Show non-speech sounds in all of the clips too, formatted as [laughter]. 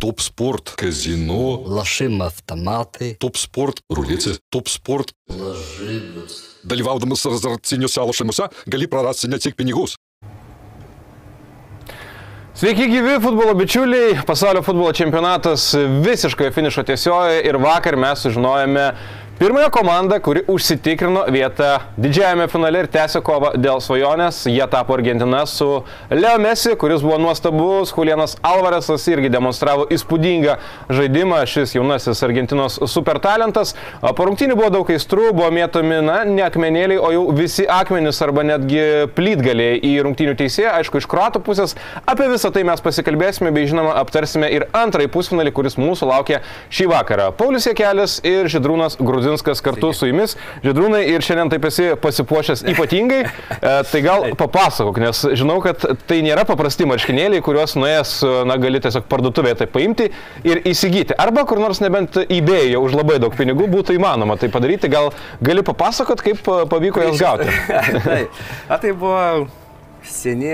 Топ спорт, казино, Лошим автоматы. топ спорт, рулеці, топ спорт. Ложибус. Dalyvaudamas azartiniuose lošimuose gali prarasti ne tik pinigus. Sveiki gyvi futbolo bičiuliai, pasaulio futbolo čempionatas visiškai finišo tiesioje ir vakar mes sužinojome pirmąją komandą, kuri užsitikrino vietą didžiajame finale ir tęsė kovą dėl svajonės. Jie tapo Argentina su Leo Messi, kuris buvo nuostabus, Julianas Alvarezas irgi demonstravo įspūdingą žaidimą, šis jaunasis Argentinos supertalentas. Rungtynių buvo daug aistrų, buvo mėtomi, na, ne akmenėliai, o jau visi akmenys arba netgi plytgaliai į rungtynių teisėją, aišku, iš kruatų pusės. Apie visą tai mes pasikalbėsime, bei žinoma, aptarsime ir antrąjį pusfinalį, kuris mūsų laukia šį vakarą. Paulius Jekelis ir Židrūnas Grudzinskas kartu su jumis. Židrūnai ir šiandien taip esi pasipuošęs ypatingai. E, tai gal papasakok, nes žinau, kad tai nėra paprasti marškinėliai, kuriuos nuėjęs, na, gali tiesiog parduotuvėje tai paimti ir įsigyti. Arba kur nors nebent įbėjai už labai daug pinigų būtų įmanoma tai padaryti. Gal gali papasakot, kaip e, pavyko jas gauti? [laughs] Taip. A tai buvo seni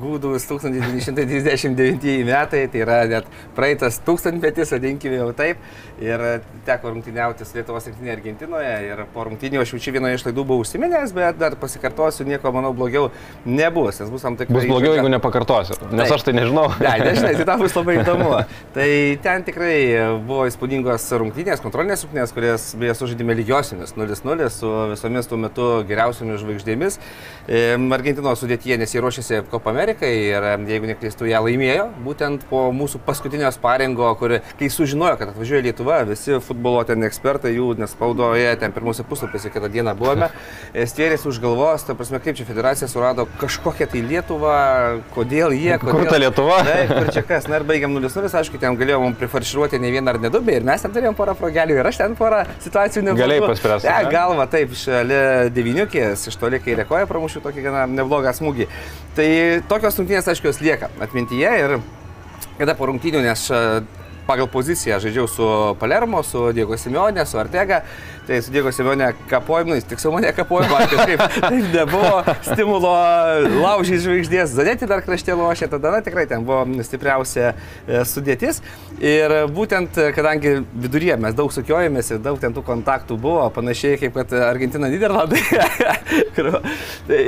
gūdus 1999 metai, tai yra net praeitas tūkstantmetis, vadinkime jau taip. Ir teko rungtyniauti su Lietuvos rinktinė Argentinoje. Ir po rungtynių aš jau čia vienoje iš laidų buvau užsiminęs, bet dar pasikartosiu, nieko, manau, blogiau nebus. Nes bus tam tikrai... Bus blogiau, jeigu nepakartosiu, nes Taip. aš tai nežinau. Ne, nežinai, tai tam bus labai [laughs] įdomu. Tai ten tikrai buvo įspūdingos rungtynės, kontrolinės rungtynės, kurias beje sužaidėme lygiosiomis 0-0 su visomis tuo metu geriausiomis žvaigždėmis. Argentinos sudėtyje, nes jie ruošiasi Copa Amerikai ir jeigu neklystu, ją laimėjo būtent po mūsų paskutinio sparingo, kur kai sužinojo, kad atvažiuoja Lietuva, visi futbolo ten ekspertai jų nespaudoje, ten pirmuose puslapiuose kitą dieną buvome, [laughs] stvėrėsi už galvos, ta prasme, kaip čia federacija surado kažkokią tai Lietuvą, kodėl jie, Kur kodėl... ta Lietuva? Taip, kur čia [laughs] kas, na ir baigiam 0-0, aišku, ten galėjom prifarširuoti ne vieną ar ne du, ir mes ten turėjom porą progelių ir aš ten porą situacijų nebuvau. Galėjai paspręsti, ne? galva, taip, šalia devyniukės, iš toli kairė koja pramušiu tokį gana neblogą smūgį. Tai tokios rungtynės, aišku, jos lieka atmintyje ir kada po rungtynių, nes a, pagal poziciją žaidžiau su Palermo, su Diego Simeonė, su Artega, tai su Diego Simeonė kapojimais, tiksliau mane kapojimo, man kažkaip [laughs] taip nebuvo stimulo laužyti žvaigždės, Zanetį dar krašte lošė, tada na, tikrai ten buvo stipriausia e, sudėtis. Ir būtent, e, kadangi viduryje mes daug sukiojomės ir daug ten tų kontaktų buvo, panašiai kaip kad Argentina Niderlandai. [laughs] Tai,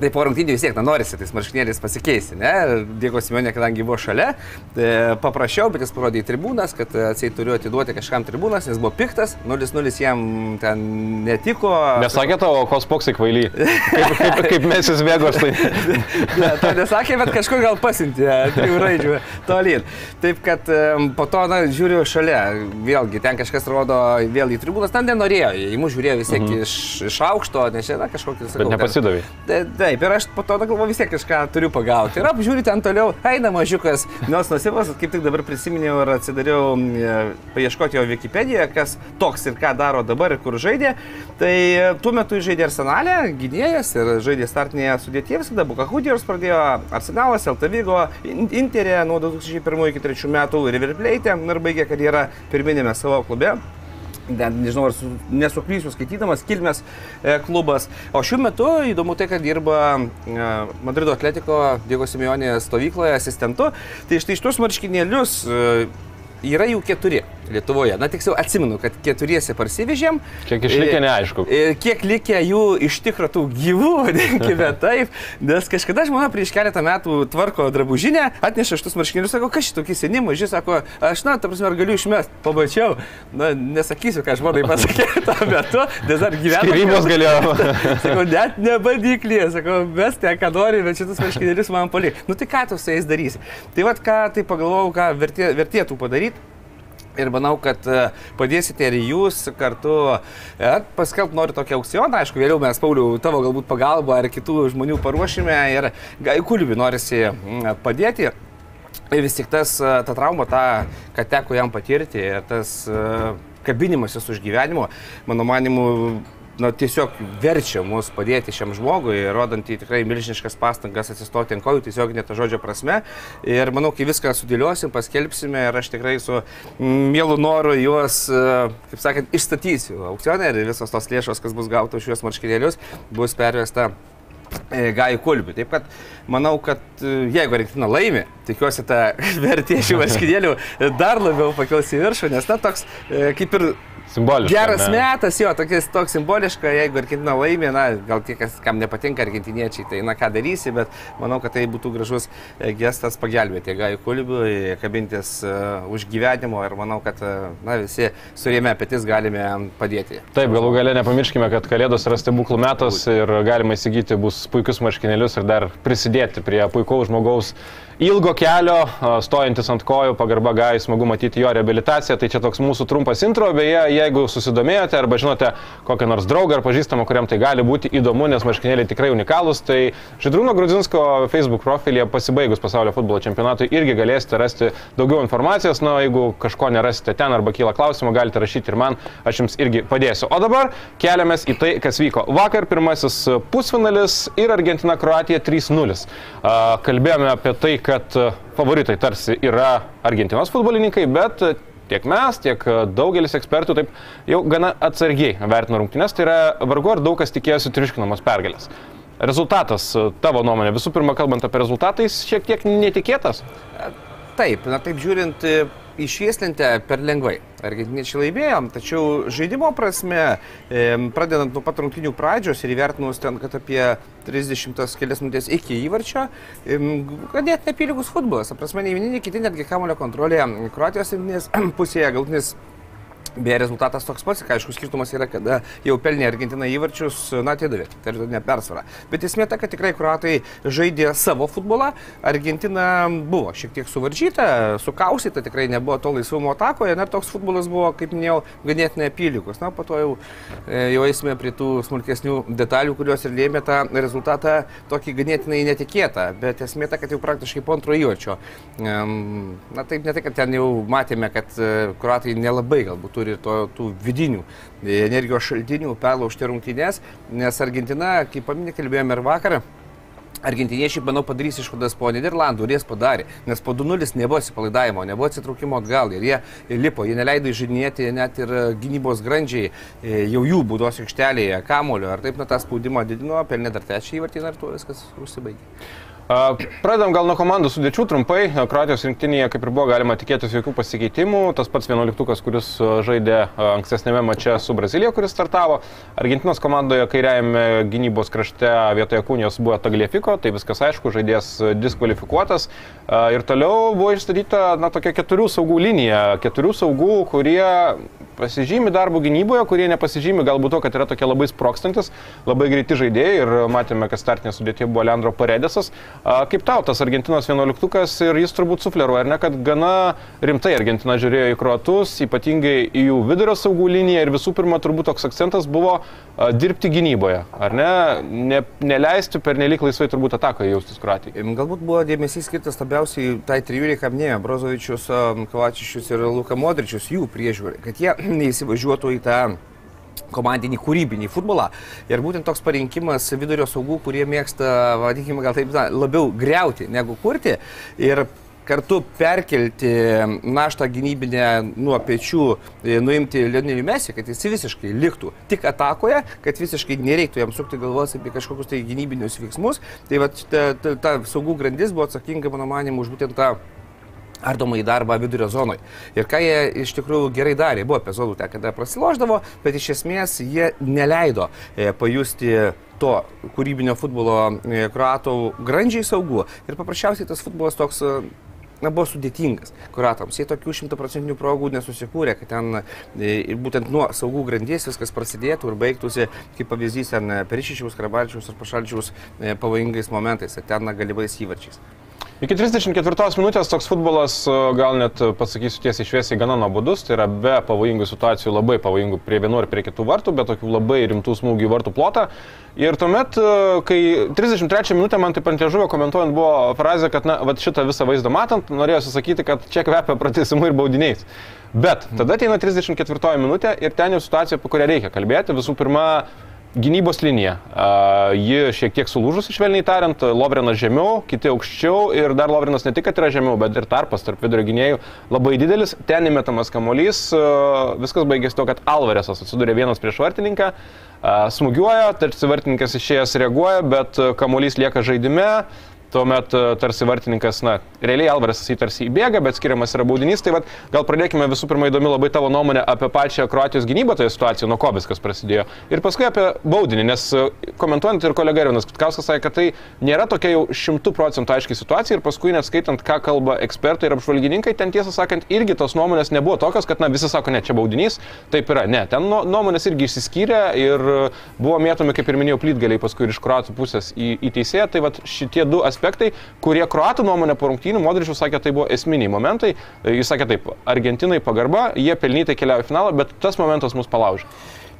Tai po rungtynių vis tiek, na, norisi tais marškinėliais pasikeisti, ne? Diego Simonė, kadangi buvo šalia, tai paprašiau, bet jis parodė į tribūnas, kad atsiai turiu atiduoti kažkam tribūnas, nes buvo piktas, 0-0 jam ten netiko. Nesakė tavo, kos poksai kvaily. [laughs] Kaip, kaip, kaip mesis vėgos, tai [laughs] Ne, to nesakė, bet kažkur gal pasintė, trijų raidžių tolyn. Taip kad po to, na, žiūriu šalia, vėlgi, ten kažkas rodo vėl į tribūnas, ten nenorėjo, į mus žiūrėjo vis tiek mhm. iš, iš aukšto, nes čia, na, kažkokį, sakau, bet ten- nepasidavai. Ta- Taip, ir aš po to galvoju vis tiek kažką turiu pagauti. Ir apžiūriu ten toliau, eina mažiukas, nors nusivas, kaip tik dabar prisiminiau ir atsidariau e, paieškoti jo Wikipedijoje, kas toks ir ką daro dabar ir kur žaidė. Tai e, tuo metu žaidė Arsenalė, gynėjas ir žaidė startinėje sudėtyje, visada Bukahudijos pradėjo Arsenalas, Eltavygo, Interė nuo 2001 iki 2003 metų River Plate ir baigė karjerą pirminėme savo klube. Net nežinau, ar su, nesuklysiu skaitydamas, kilmės e, klubas. O šiuo metu įdomu tai, kad dirba e, Madrido atletiko Diego Simeonė stovykloje asistentu. Tai štai šitos marškinėlius e, yra jų keturi Lietuvoje. Na tiksliau atsimenu, kad keturiese parsivežėm. Kiek išlikę, E, neaišku. Ir kiek likę jų iš tikrųjų tų gyvų, [laughs] vadinkime [laughs] taip, nes kažkada žmona prieš keletą metų tvarko drabužinę, atneša šitus marškinius, sako, kas šitokie seni maži, sako, aš, na, ta prasme, ar galiu išmesti, pamačiau, na, nesakysiu, ką žmonai [laughs] pasakė tuo metu, nes dar gyvena. Skirybos galėjo. Sakau, net nebandyklė, sakau, mes ten ką nori, bet šitus marškinėlius man palik. Nu tai ką tu su jais darysi? Tai vad ką, tai pagalvojau, ką vertė, vertėtų padaryti. Ir manau, kad e, padėsite ir jūs kartu e, paskelbti noriu tokią aukcioną. Aišku, vėliau mes, Pauliu, tavo galbūt pagalbą ar kitų žmonių paruošime ir kulbiui norisi padėti. Ir vis tik tas, e, ta trauma, ta, kad teko jam patirti ir tas kabinimasis už gyvenimo, mano manimu, na, tiesiog verčia mus padėti šiam žmogui, rodant į tikrai milžiniškas pastangas atsistoti ant kojų, tiesiog net žodžio prasme. Ir manau, kai viską sudėliosim, paskelbsime ir aš tikrai su mielu noru juos, e, kaip sakant, išstatysiu aukcionę ir visos tos lėšos, kas bus gautos šiuos marškinėlius, bus pervesta e, Gai Kulbiui. Taip kad manau, kad e, jeigu Argentina laimi, tikiuosi tą [laughs] vertė šių marškinėlių dar labiau pakels į viršų, nes na toks kaip ir Simboliška. Geras ne? metas, jo, toks, toks simboliška, jeigu Argentina laimė, na, gal tie, kas, kam nepatinka argentiniečiai, tai na ką darysi, bet manau, kad tai būtų gražus e, gestas pagelbėti Gajų Kulibiui, kabintis uh, už gyvenimo ir manau, kad uh, na, visi surėmė petis galime padėti. Taip, galų gale nepamirškime, kad Kalėdos yra stebuklų metas ir galima įsigyti bus puikius marškinėlius ir dar prisidėti prie puikaus žmogaus ilgo kelio, stojantis ant kojų, pagarba gai, smagu matyti jo reabilitaciją. Tai čia toks mūsų trumpas intro, beje, jeigu susidomėjote arba žinote kokią nors draugą ar pažįstamą, kuriam tai gali būti įdomu, nes marškinėliai tikrai unikalūs, tai Židrūno Grudzinsko Facebook profilyje pasibaigus pasaulio futbolo čempionatui irgi galėsite rasti daugiau informacijos. Na, jeigu kažko nerasite ten arba kyla klausimų, galite rašyti ir man, aš jums irgi padėsiu. O dabar keliamės į tai, kas vyko. Vakar pirmasis pusfinalis ir Argentina-Kroatija 3-0. A, Kalbėjome apie tai, kad e, favoritai tarsi yra Argentinos futbolininkai, bet e, tiek mes, tiek e, daugelis ekspertų taip jau gana atsargiai vertina rungtynės, tai yra vargu ar daug kas tikėjosi triuškinamos pergalės. Rezultatas, tavo nuomonė, visų pirma, kalbant apie rezultatą, jis šiek tiek netikėtas. Taip, na taip žiūrint, e, išvieslintę per lengvai. Argentiniečiai laimėjom, tačiau žaidimo prasme, e, pradedant nuo pat rungtinių pradžios ir įvertinus ten, kad apie 30 kelias minutės iki įvarčio, e, ganėtinai apylygus futbolas. Ta prasme, nei vieni, nei kiti netgi kamulio kontrolė Kroatijos rinktinės pusėje galtinis Beje, rezultatas toks pats, aišku, skirtumas yra, kada jau pelnė Argentina įvarčius, na, atidavė, teritorinė persvara. Bet esmė ta, kad tikrai kruatai žaidė savo futbolą, Argentina buvo šiek tiek suvaržyta, sukausyta, tikrai nebuvo to laisvumo atakoje, na, toks futbolas buvo, kaip minėjau, ganėtinai apylygus. Na, po to jau, e, jau eisime prie tų smulkesnių detalių, kurios ir lėmė tą rezultatą tokį ganėtinai netikėtą, bet esmė ta, kad jau praktiškai po antro įvarčio. Na, taip, ne tai, kad ten jau matėme, kad e, kruatai nelabai galbūt turi to, tų vidinių e, energijos šaltinių perlaužti rungtynės, nes Argentina, kaip paminė, kalbėjome ir vakar, Argentiniečiai, manau, padarys išvadas po Niderlandų ir jas padarė, nes po 2-0 nebuvo atsipalaidavimo, nebuvo atsitraukimo atgal ir jie lipo, jie neleido įžinėti net ir gynybos grandžiai e, jau jų būdos aikštelėje kamulio, ar taip, na, tą spaudimą didino, pelnė dar trečią įvartį ir tuo viskas užsibaigė. Pradedam gal nuo komandų sudėčių trumpai. Kroatijos rinktinėje, kaip ir buvo galima tikėtis, jokių pasikeitimų. Tas pats vienuoliktukas, kuris žaidė ankstesnėme mače su Brazilija, kuris startavo. Argentinos komandoje kairiajame gynybos krašte vietoje kūnijos buvo Tagliafiko, tai viskas aišku, žaidėjas diskvalifikuotas. Ir toliau buvo išstatyta, na, tokia keturių saugų linija. Keturių saugų, kurie pasižymi darbo gynyboje, kurie nepasižymi galbūt to, kad yra tokie labai sprokstantis, labai greiti žaidėjai ir matėme, kad startinė sudėtė buvo Leandro Paredesas. Kaip tau tas Argentinos vienuoliktukas ir jis turbūt sufleruoja, ar ne, kad gana rimtai Argentina žiūrėjo į kruatus, ypatingai į jų vidurio saugų liniją ir visų pirma turbūt toks akcentas buvo dirbti gynyboje, ar ne, ne neleisti per nelik laisvai turbūt atakoje jaustis kruatijai. Galbūt buvo dėmesys skirtas labiausiai tai trijulė, ką minėjo Brozovičius, Kovačičius ir Luka Modričius, jų priežiūrai, kad jie [clears throat] neįsivažiuotų į tą komandinį kūrybinį futbolą. Ir būtent toks parinkimas vidurio saugų, kurie mėgsta, vadinkime, gal taip, na, labiau greuti negu kurti. Ir kartu perkelti naštą gynybinę nuo pečių, e, nuimti Lionelį Mesį, kad jis visiškai liktų tik atakoje, kad visiškai nereiktų jam sukti galvos apie kažkokius tai gynybinius veiksmus. Tai va, ta, ta, ta saugų grandis buvo atsakinga, mano manimu, už būtent tą ardomą į darbą vidurio zonoje. Ir ką jie iš tikrųjų gerai darė, buvo epizodų, kada prasiloždavo, bet iš esmės jie neleido e, pajusti to kūrybinio futbolo e, kruatų grandžiai saugų. Ir paprasčiausiai tas futbolas toks e, na, buvo sudėtingas kuratams. Jie tokių šimtaprocentinių progų nesusikūrė, kad ten e, būtent nuo saugų grandies viskas prasidėtų ir baigtųsi, kaip pavyzdys, ten Perišičiaus, Krabalčiaus ar Pašalčiaus pavojingais momentais, ten galimais įvarčiais. Iki 34 minutės toks futbolas, e, gal net e, pasakysiu tiesiai šviesiai, gana nuobodus, tai yra be pavojingų situacijų, labai pavojingų prie vienų ir prie kitų vartų, bet tokių labai rimtų smūgių į vartų plotą. Ir tuomet, e, kai 33 minutę man taip ant liežuvio komentuojant buvo frazė, kad, na, va šitą visą vaizdą matant, norėjau sakyti, kad čia kvepia pratesimu ir baudiniais. Bet tada ateina 34 minutė ir ten jau situacija, apie kurią reikia kalbėti. Visų pirma, Gynybos linija. Ji šiek tiek sulūžusi, švelniai tariant, Lovrenas žemiau, kiti aukščiau ir dar Lovrenas ne tik, kad yra žemiau, bet ir tarpas tarp vidurio gynėjų labai didelis. Ten įmetamas kamuolys, viskas baigėsi to, kad Alvaresas atsidūrė vienas prieš vartininką, smūgiuoja, tarsi vartininkas išėjęs reaguoja, bet kamuolys lieka žaidime. Tuomet e, tarsi vartininkas, na, realiai Alvaras jį tarsi įbėga, bet skiriamas yra baudinys. Tai vat, gal pradėkime visų pirma įdomi labai tavo nuomonė apie pačią Kroatijos gynybą toje situacijoje, nuo ko viskas prasidėjo. Ir paskui apie baudinį, nes e, komentuojant ir kolega Irvinas Kutkauskas sakė, kad tai nėra tokia jau šimtų procentų aiškiai situacija ir paskui net skaitant, ką kalba ekspertai ir apžvalgininkai, ten tiesą sakant, irgi tos nuomonės nebuvo tokios, kad, na, visi sako, ne, čia baudinys, taip yra. Ne, ten nuomonės irgi išsiskyrė ir buvo mėtomi, kaip ir minėjau, plytgaliai paskui ir iš Kroatų pusės į, į teisėją. Tai vat, šitie du aspektai, kurie Kroatų nuomonė po rungtynių, Modričius sakė, tai buvo esminiai momentai. Jis sakė taip, Argentinai pagarba, jie pelnytai keliavo į finalą, bet tas momentas mus palaužė.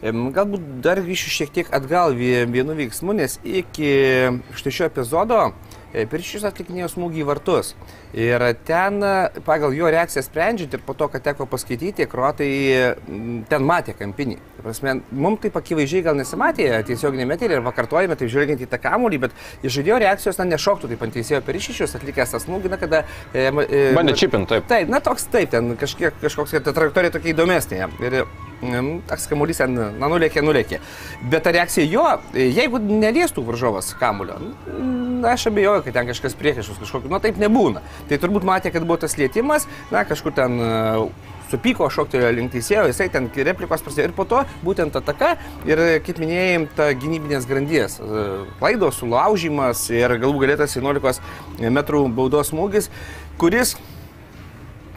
Galbūt dar grįšiu šiek tiek atgal vienu veiksmu, nes iki štai šio epizodo E, Pirščius atlikinėjo smūgį į vartus. Ir ten pagal jo reakciją sprendžiant ir po to, kad teko paskaityti, kruatai ten matė kampinį. Prasme, mums taip akivaizdžiai gal nesimatė tiesioginė meterė ir pakartojame, tai žiūrint į tą kamulį, bet iš žaidėjo reakcijos ten nešoktų, taip ant teisėjo Pirščius atlikęs tą smūgį, na kada... E, e, Bandė čipinti, taip. Taip, na toks taip, ten kažkiek, kažkoks, ta trajektorija tokia įdomesnė. Ir toks kamuolys ten, na, nulėkė, nulėkė. Bet ta reakcija jo, jeigu neliestų varžovas kamulio, na, aš abejoju, kad ten kažkas priekaišus kažkokiu, nu taip nebūna. Tai turbūt matė, kad buvo tas lietimas, na, kažkur ten supyko, šoktelėjo link teisėjo, jisai ten replikos prasidėjo ir po to būtent ataka ir, kaip minėjai, ta gynybinės grandies. Klaidos, sulaužimas ir galų galėtas 11 metrų baudos smūgis, kuris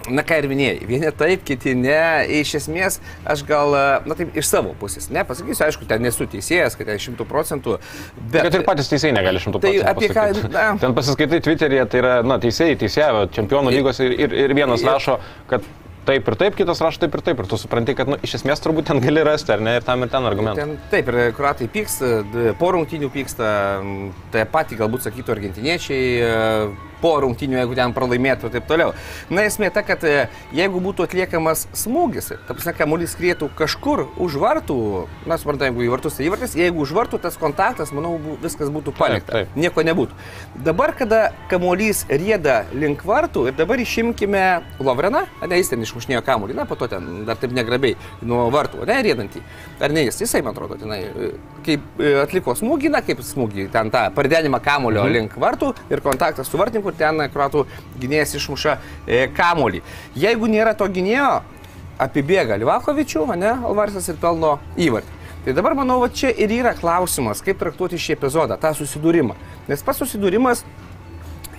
Na ką ir minėjai, vieni taip, kiti ne. Iš esmės, aš gal, na taip, iš savo pusės, ne, pasakysiu, aišku, ten nesu teisėjas, kad ten šimtų procentų. Bet... bet ir patys teisėjai negali šimtų procentų. Tai apie ką... Na... Ten pasiskaitai Twitter'yje, tai yra, na, teisėjai, teisėjai, čempionų lygos ir, ir, ir vienas rašo, kad taip ir taip, kitas rašo taip ir taip. Ir tu supranti, kad nu, iš esmės turbūt ten gali rasti, ar ne, ir tam ir ten argumentai. Ten, taip, ir kuratai pyksta, po rungtinių pyksta, tai patį galbūt sakytų argentiniečiai, po rungtinių, jeigu ten pralaimėtų ir taip toliau. Na, esmė ta, kad e, jeigu būtų atliekamas smūgis, ta prasme, kamuolys skrietų kažkur už vartų, na, suprantame, jeigu į vartus tai įvartis, jeigu už vartų tas kontaktas, manau, viskas būtų palikta. Taip, taip. Nieko nebūtų. Dabar, kada kamuolys rieda link vartų ir dabar išimkime Lovreną, ne, jis ten išmušnėjo kamuolį, na, po to ten dar taip negrabiai nuo vartų, ne, riedantį. Ar ne jis, jisai, man atrodo, tenai, e, kaip e, atliko smūgį, na, kaip smūgį, ten tą pardenimą kamulio mhm. link vartų ir kontaktas su vartininku kur ten kruatų gynėjas išmuša e, kamolį. Jeigu nėra to gynėjo, apibėga Livakovičių, ne, Alvarsas ir pelno įvartį. Tai dabar manau, va čia ir yra klausimas, kaip traktuoti šį epizodą, tą susidūrimą. Nes pats susidūrimas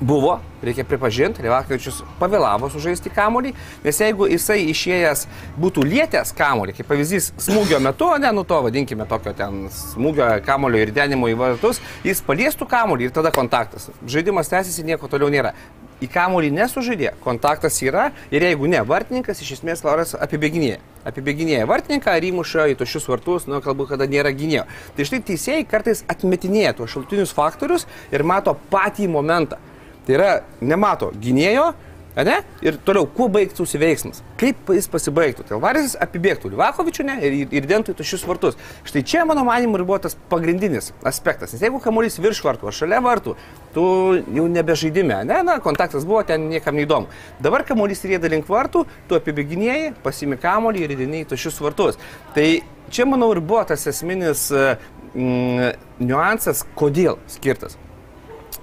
Buvo, reikia pripažinti, Levakovičius pavėlavo sužaisti kamolį, nes jeigu jisai išėjęs būtų lietęs kamolį, kaip pavyzdys smūgio metu, ne, nu to vadinkime tokio ten smūgio kamolio ir denimo į vartus, jis paliestų kamolį ir tada kontaktas. Žaidimas tęsiasi, nieko toliau nėra. Į kamolį nesužaidė, kontaktas yra ir jeigu ne, vartininkas iš esmės Lauras apibėginėja. Apibėginėja vartininką ar įmuša į tušius vartus, nu kalbu, kada nėra gynėjo. Tai štai teisėjai kartais atmetinėja tuos šaltinius faktorius ir mato patį momentą. Tai yra, nemato gynėjo, ne? Ir toliau, kuo baigtųsi veiksmas? Kaip jis pasibaigtų? Tai Alvaris apibėgtų Livakovičių ne, ir, ir dentų į tušius vartus. Štai čia, mano manimu, ir buvo tas pagrindinis aspektas. Nes jeigu kamuolys virš vartų, ar šalia vartų, tu jau nebežaidime, ne, na, kontaktas buvo, ten niekam neįdomu. Dabar kamuolys rėda link vartų, tu apibėginėjai, pasimi kamuolį ir įdini į tušius vartus. Tai čia, manau, ir buvo tas esminis mm, niuansas, kodėl skirtas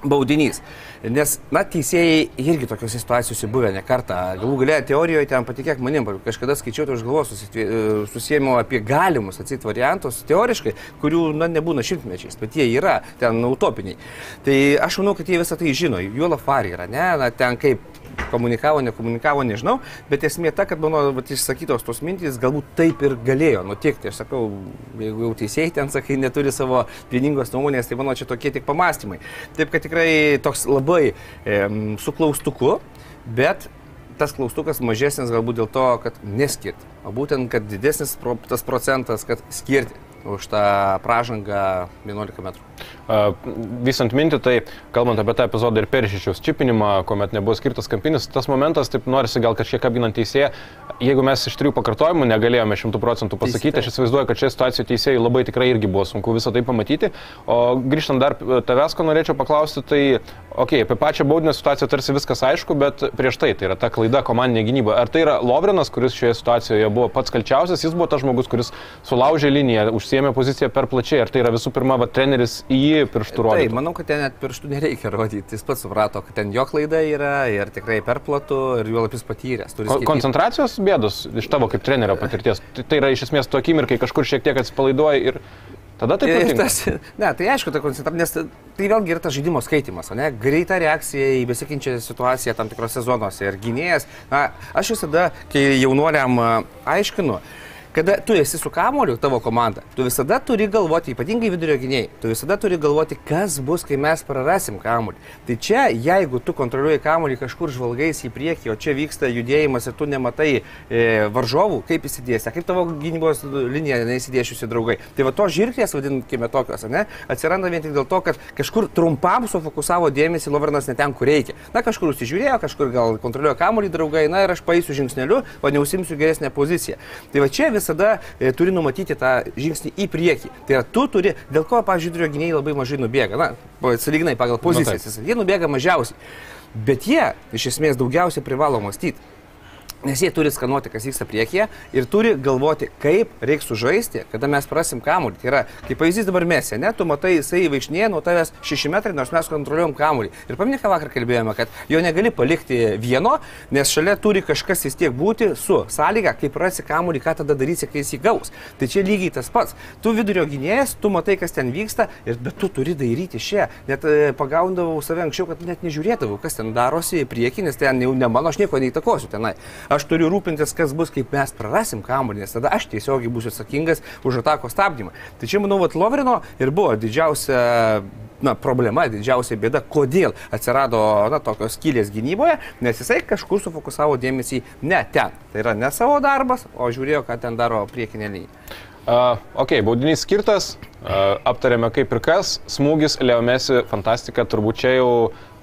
baudinys. Nes, na, teisėjai irgi tokiuose situacijose buvę ne kartą. Galų galę teorijoje ten patikėk manim, kažkada skaičiau, už galvos susijėmiau apie galimus atsit variantus teoriškai, kurių, na, nebūna šimtmečiais, bet jie yra ten utopiniai. Tai aš manau, kad jie visą tai žino, jų lafari yra, ne, na, ten kaip komunikavo, nekomunikavo, nežinau, bet esmė ta, kad mano vat, išsakytos tos mintys galbūt taip ir galėjo nutikti. Aš sakau, jeigu jau teisėjai ten, sakai, neturi savo vieningos nuomonės, tai mano čia tokie tik pamastymai. Taip, kad tikrai toks labai e, su klaustuku, bet tas klaustukas mažesnis galbūt dėl to, kad neskirti, o būtent, kad didesnis pro, tas procentas, kad skirti už tą pražangą 11 metrų. Vysant mintį, tai kalbant apie tą epizodą ir peršičiaus čipinimą, kuomet nebuvo skirtas kampinis, tas momentas, taip norisi gal kažkiek apginant teisėją, jeigu mes iš trijų pakartojimų negalėjome šimtų procentų pasakyti, aš įsivaizduoju, kad šioje situacijoje teisėjai labai tikrai irgi buvo sunku visą tai pamatyti. O grįžtant dar tavęs, ko norėčiau paklausti, tai, okei, okay, apie pačią baudinę situaciją tarsi viskas aišku, bet prieš tai tai yra ta klaida komandinė gynyba. Ar tai yra Lovrinas, kuris šioje situacijoje buvo pats kalčiausias, jis buvo tas žmogus, kuris sulaužė liniją, užsiemė poziciją per plačiai, ar tai yra visų pirma va, treneris į jį pirštų Taip, rodyti. manau, kad ten net pirštų nereikia rodyti. Jis pats suprato, kad ten jo klaida yra ir tikrai per platu ir juo lapis patyręs. Ko-. Koncentracijos bėdos iš tavo kaip trenerio patirties. Tai, tai yra iš esmės tu akimirkai kažkur šiek tiek atsipalaiduoji ir tada tai Ir nutinka. tas, ne, tai aišku, ta koncentracija, nes tai vėlgi yra tas žaidimo skaitimas, o ne? Greita reakcija į besikinčią situaciją tam tikrose zonose. Ir gynėjas, na, aš visada, kai jaunuoliam aiškinu, kada tu esi su kamoliu, tavo komanda, tu visada turi galvoti, ypatingai vidurio gynėjai, tu visada turi galvoti, kas bus, kai mes prarasim kamolį. Tai čia, jeigu tu kontroliuoji kamolį kažkur žvalgais į priekį, o čia vyksta judėjimas ir tu nematai e, varžovų, kaip įsidėsi, kaip tavo gynybos linija neįsidėšiusi draugai. Tai va to žirklės, vadinkime tokios, ne, atsiranda vien tik dėl to, kad kažkur trumpam sufokusavo dėmesį Lovernas ne ten, kur reikia. Na, kažkur užsižiūrėjo, kažkur gal kontroliuoja kamolį draugai, na ir aš paėsiu žingsneliu, o neusimsiu geresnę poziciją. Tai va čia visada e, turi numatyti tą žingsnį į priekį. Tai yra, tu turi, dėl ko, pavyzdžiui, vidurio gynėjai labai mažai nubėga, na, saliginai pagal pozicijas, taip. jie nubėga mažiausiai. Bet jie iš esmės daugiausiai privalo mąstyti. Nes jie turi skanuoti, kas vyksta priekyje ir turi galvoti, kaip reiks sužaisti, kada mes prasim kamuolį. Tai yra, kaip pavyzdys dabar mesė, ne, tu matai, jisai vaikšnėje nuo tavęs 6 metrai, nors mes kontroliuojam kamuolį. Ir paminė, ką vakar kalbėjome, kad jo negali palikti vieno, nes šalia turi kažkas vis tiek būti su sąlyga, kaip rasi kamuolį, ką tada darysi, kai jis įgaus. Tai čia lygiai tas pats. Tu vidurio gynėjas, tu matai, kas ten vyksta, ir, bet tu turi daryti čia. Net e, pagaundavau save anksčiau, kad net nežiūrėdavau, kas ten darosi į priekį, nes ten jau ne mano, aš nieko neįtakosiu tenai. Aš turiu rūpintis, kas bus, kaip mes prarasim kamuolį, nes tada aš tiesiogiai būsiu atsakingas už atako stabdymą. Tai čia, manau, vat Lovrino ir buvo didžiausia na, problema, didžiausia bėda, kodėl atsirado na, tokios skylės gynyboje, nes jisai kažkur sufokusavo dėmesį ne ten. Tai yra ne savo darbas, o žiūrėjo, ką ten daro priekinė linija. Uh, ok, baudinys skirtas, uh, aptarėme kaip ir kas, smūgis, Leomesi, fantastika, turbūt čia jau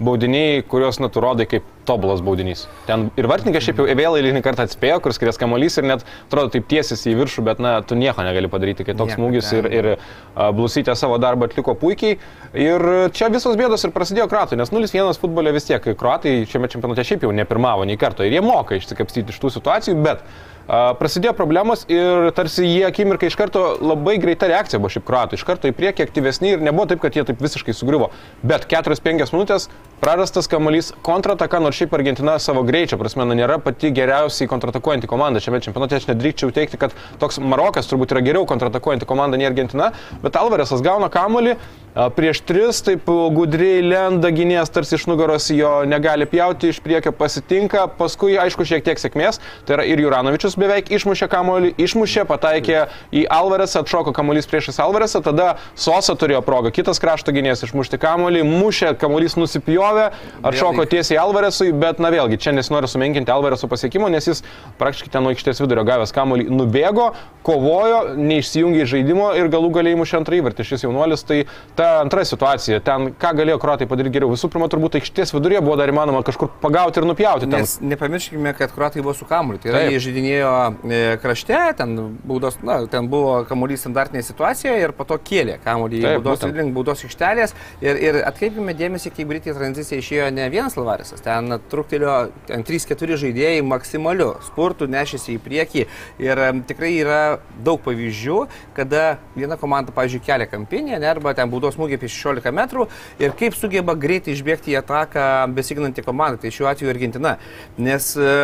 baudiniai, kuriuos naturodai kaip tobulas baudinys. Ten ir vartininkas šiaip jau vėl eilinį kartą atspėjo, kur skries kamuolys ir net atrodo taip tiesis į viršų, bet na, tu nieko negali padaryti, kai toks Nieko, smūgis ir, ir uh, Blusytė savo darbą atliko puikiai. Ir čia visos bėdos ir prasidėjo kratui, nes 0-1 futbole vis tiek kruatai šiame čempionate šiaip jau ne pirmavo nei karto. Ir jie moka išsikapstyti iš tų situacijų, bet A, prasidėjo problemos ir tarsi jie akimirką iš karto labai greita reakcija buvo šiaip kruatų, iš karto į priekį aktyvesni ir nebuvo taip, kad jie taip visiškai sugriuvo. Bet 4-5 minutės prarastas kamuolys kontrataka, nors šiaip Argentina savo greičio prasme nėra pati geriausiai kontratakuojanti komanda. Šiame čempionate aš nedrįkčiau teikti, kad toks Marokas turbūt yra geriau kontratakuojanti komanda nei Argentina, bet Alvarėsas gauna kamuolį. Prieš tris taip gudriai lenda gynėjas tarsi iš nugaros jo negali pjauti, iš priekio pasitinka, paskui aišku šiek tiek sėkmės, tai yra ir Juranovičius beveik išmušė kamuolį, išmušė, pataikė į Alvarėsą, atšoko kamuolys priešais Alvarėsą, tada Sosa turėjo progą, kitas krašto gynėjas išmušti kamuolį, mušė, kamuolys nusipjovė, atšoko tiesiai Alvarėsui, bet na vėlgi, čia nesinori sumenkinti Alvarėsų pasiekimo, nes jis praktiškai ten nuo aikštės vidurio gavęs kamuolį nubėgo, kovojo, neišsijungė iš žaidimo ir galų galiai mušė antrą įvartį šis jaunuolis. Tai ta antra situacija, ten ką galėjo kruatai padaryti geriau. Visų pirma, turbūt aikštės viduryje buvo dar įmanoma kažkur pagauti ir nupjauti. Ten. Nes nepamirškime, kad kruatai buvo su kamuoliu. Tai yra, Taip. jie žaidinėjo e, krašte, ten, baudos, na, ten buvo kamuolys standartinėje situacijoje ir po to kėlė kamuolį į baudos, link baudos aikštelės. Ir, ir atkreipkime dėmesį, kaip greitai tranzicija išėjo ne vienas Lavarisas, ten truktelio ten 3-4 žaidėjai maksimaliu spurtu nešėsi į priekį. Ir tikrai yra daug pavyzdžių, kada viena komanda, pavyzdžiui, kelia kampinį, ne, arba ten baudos smūgiai apie 16 metrų ir kaip sugeba greitai išbėgti į ataką besiginanti komanda, tai šiuo atveju Argentina. Nes e,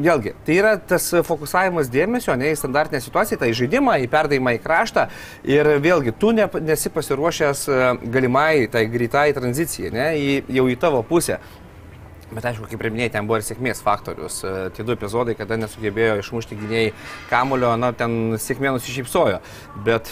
Vėlgi, tai yra tas fokusavimas dėmesio, ne į standartinę situaciją, tai į žaidimą, į perdavimą į kraštą ir vėlgi, tu ne, nesi pasiruošęs e, galimai tai greitai tranzicijai, ne, į, jau į tavo pusę. Bet aišku, kaip ir minėjai, ten buvo ir sėkmės faktorius. E, Tie du epizodai, kada nesugebėjo išmušti gynėjai kamulio, na, ten sėkmė nusišypsojo. Bet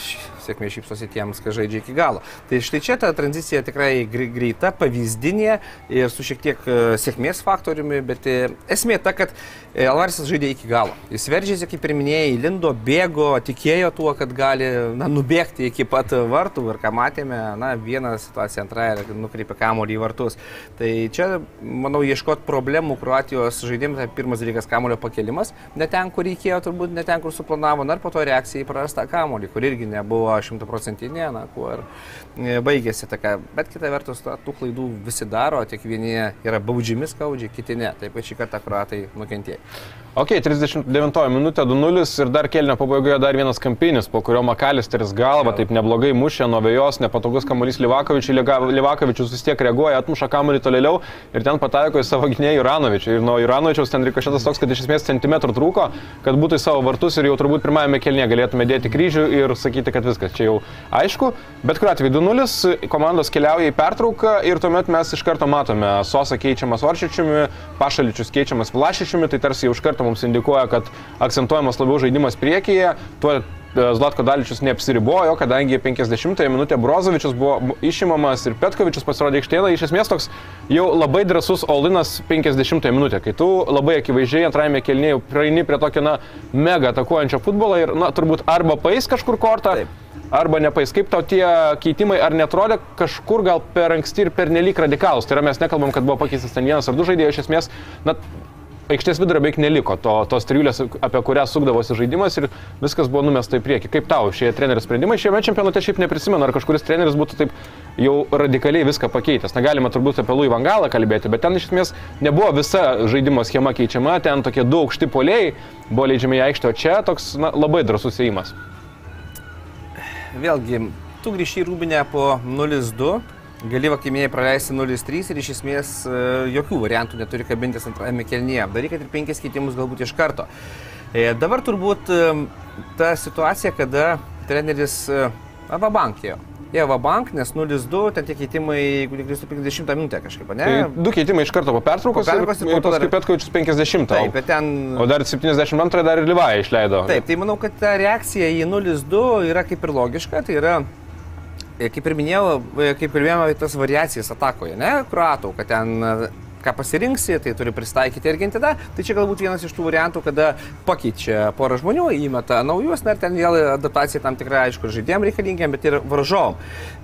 sėkmė šypsosi tiems, kas žaidžia iki galo. Tai štai čia ta tranzicija tikrai gre- greita, pavyzdinė ir su šiek tiek e, sėkmės faktoriumi, bet e, esmė ta, kad Alvarisas žaidė iki galo. Jis veržėsi, kaip ir minėjai, lindo, bėgo, tikėjo tuo, kad gali na, nubėgti iki pat vartų ir ką matėme, na, vieną situaciją, antrąją nukreipė kamolį į vartus. Tai čia, manau, ieškoti problemų Kroatijos žaidimui, tai pirmas dalykas kamulio pakelimas, ne ten, kur reikėjo, turbūt ne ten, kur suplanavo, na ir po to reakcija į prarastą kamulį, kur irgi nebuvo šimtaprocentinė, na, kuo ir e, baigėsi tokia. Bet kita vertus, ta, tų klaidų visi daro, tik vieni yra baudžiami skaudžiai, kiti ne. Taip pat šį kartą kroatai nukentėjo. Ok, 39 minutė 2-0 ir dar kelnio pabaigoje dar vienas kampinis, po kurio Makalisteris galva taip neblogai mušė nuo vėjos, nepatogus kamuolys Livakovičiui, Livakovičius vis tiek reaguoja, atmuša kamuolį toliau ir ten pataiko į savo gynėjų Iranovičių. Ir nuo Iranovičiaus ten rikašėtas toks, kad iš esmės centimetrų trūko, kad būtų į savo vartus ir jau turbūt pirmajame kelnėje galėtume dėti kryžių ir sakyti, kad viskas čia jau aišku. Bet kuriuo atveju 2-0, komandos keliauja į pertrauką ir tuomet mes iš karto matome Sosa keičiamas Varšičiumi, Pašaličius keičiamas Vilašičiumi, tai tarsi jau iš karto mums indikuoja, kad akcentuojamas labiau žaidimas priekyje, tuo Zlatko Daličius neapsiribojo, kadangi 50-ąją minutę Brozovičius buvo išimamas ir Petkovičius pasirodė aikštėje. Iš esmės toks jau labai drasus Olinas 50-ąją minutę, kai tu labai akivaizdžiai antrajame kelnėje praeini prie tokio, na, mega atakuojančio futbolo ir, na, turbūt arba pais kažkur kortą. Taip arba nepais. Kaip tau tie keitimai, ar netrodė kažkur gal per anksti ir per nelik radikalus? Tai yra mes nekalbam, kad buvo pakeistas ten vienas ar du žaidėjai, iš esmės, na, aikštės vidurio beveik neliko, to, tos trijulės, apie kurią sukdavosi žaidimas ir viskas buvo numesta į priekį. Kaip tau šie trenerių sprendimai? Šiame čempionate šiaip neprisimenu, ar kažkuris treneris būtų taip jau radikaliai viską pakeitęs. Negalima turbūt apie Louis Vangalą kalbėti, bet ten iš esmės nebuvo visa žaidimo schema keičiama, ten tokie du aukšti poliai buvo leidžiami į aikštę, o čia toks na, labai drasus įėjimas. Vėlgi, tu grįžti į Rūbinę po 0-2 gali vakimėjai praleisti 0-3 ir iš esmės e, jokių variantų neturi kabintis antrajame kelnyje. Daryk, kad ir penkis keitimus galbūt iš karto. E, dabar turbūt e, ta situacija, kada treneris Avabankėjo. Jie Avabank, nes 0-2, ten tie keitimai, jeigu neklystu, 50 minutę kažkaip, ne? Tai du keitimai iš karto po pertraukos. Po pertraukos ir, ir paskui dar... Petkovičius 50. Taip, bet ten... O dar 72 dar ir Livai išleido. Taip, tai manau, kad ta reakcija į 0-2 yra kaip ir logiška, tai yra kaip ir minėjau, e, kaip kalbėjome apie tas variacijas atakoje, ne, kruatų, kad ten e, ką pasirinksi, tai turi pristaikyti Argentina. Tai čia galbūt vienas iš tų variantų, kada pakeičia porą žmonių, įmeta naujus, na ir ten vėl adaptacija tam tikrai, aišku, žaidėjim reikalingiam, bet ir varžovom.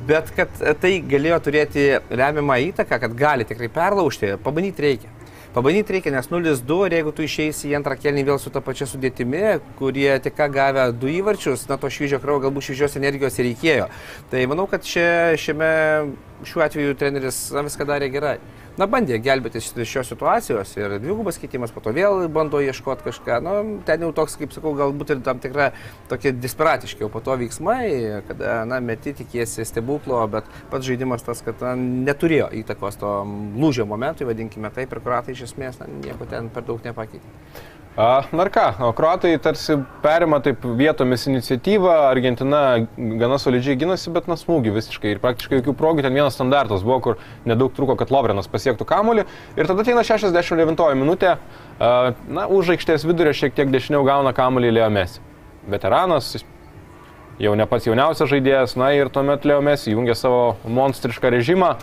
Bet kad tai galėjo turėti lemiamą įtaką, kad gali tikrai perlaužti, pabandyti reikia. Pabandyti reikia, nes 0-2 ir jeigu tu išeisi į antrą kelnį vėl su ta pačia sudėtimi, kurie tik ką gavę du įvarčius, na to šviežio kraujo, galbūt šviežios energijos reikėjo. Tai manau, kad čia, šiame, šiuo atveju treneris na, viską darė gerai na, bandė gelbėti iš šios situacijos ir dvigubas keitimas, po to vėl bando ieškoti kažką. Nu, ten jau toks, kaip sakau, galbūt ir tam tikra tokie desperatiški, o po to veiksmai, kada, na, meti tikėsi stebuklo, bet pats žaidimas tas, kad na, neturėjo įtakos to lūžio momentui, vadinkime taip, ir kuratai iš esmės na, nieko ten per daug nepakeitė. Na ir ką, kruatai tarsi perima taip vietomis iniciatyvą, Argentina gana solidžiai gynasi, bet na smūgi visiškai ir praktiškai jokių progų, ten vienas standartas buvo, kur nedaug truko, kad Lovrenas pasiektų kamuolį ir tada ateina 69 minutė, na, už aikštės vidurio šiek tiek dešiniau gauna kamuolį Leo Messi. Veteranas, jau ne pats jauniausias žaidėjas, na ir tuomet Leo Messi jungia savo monstrišką režimą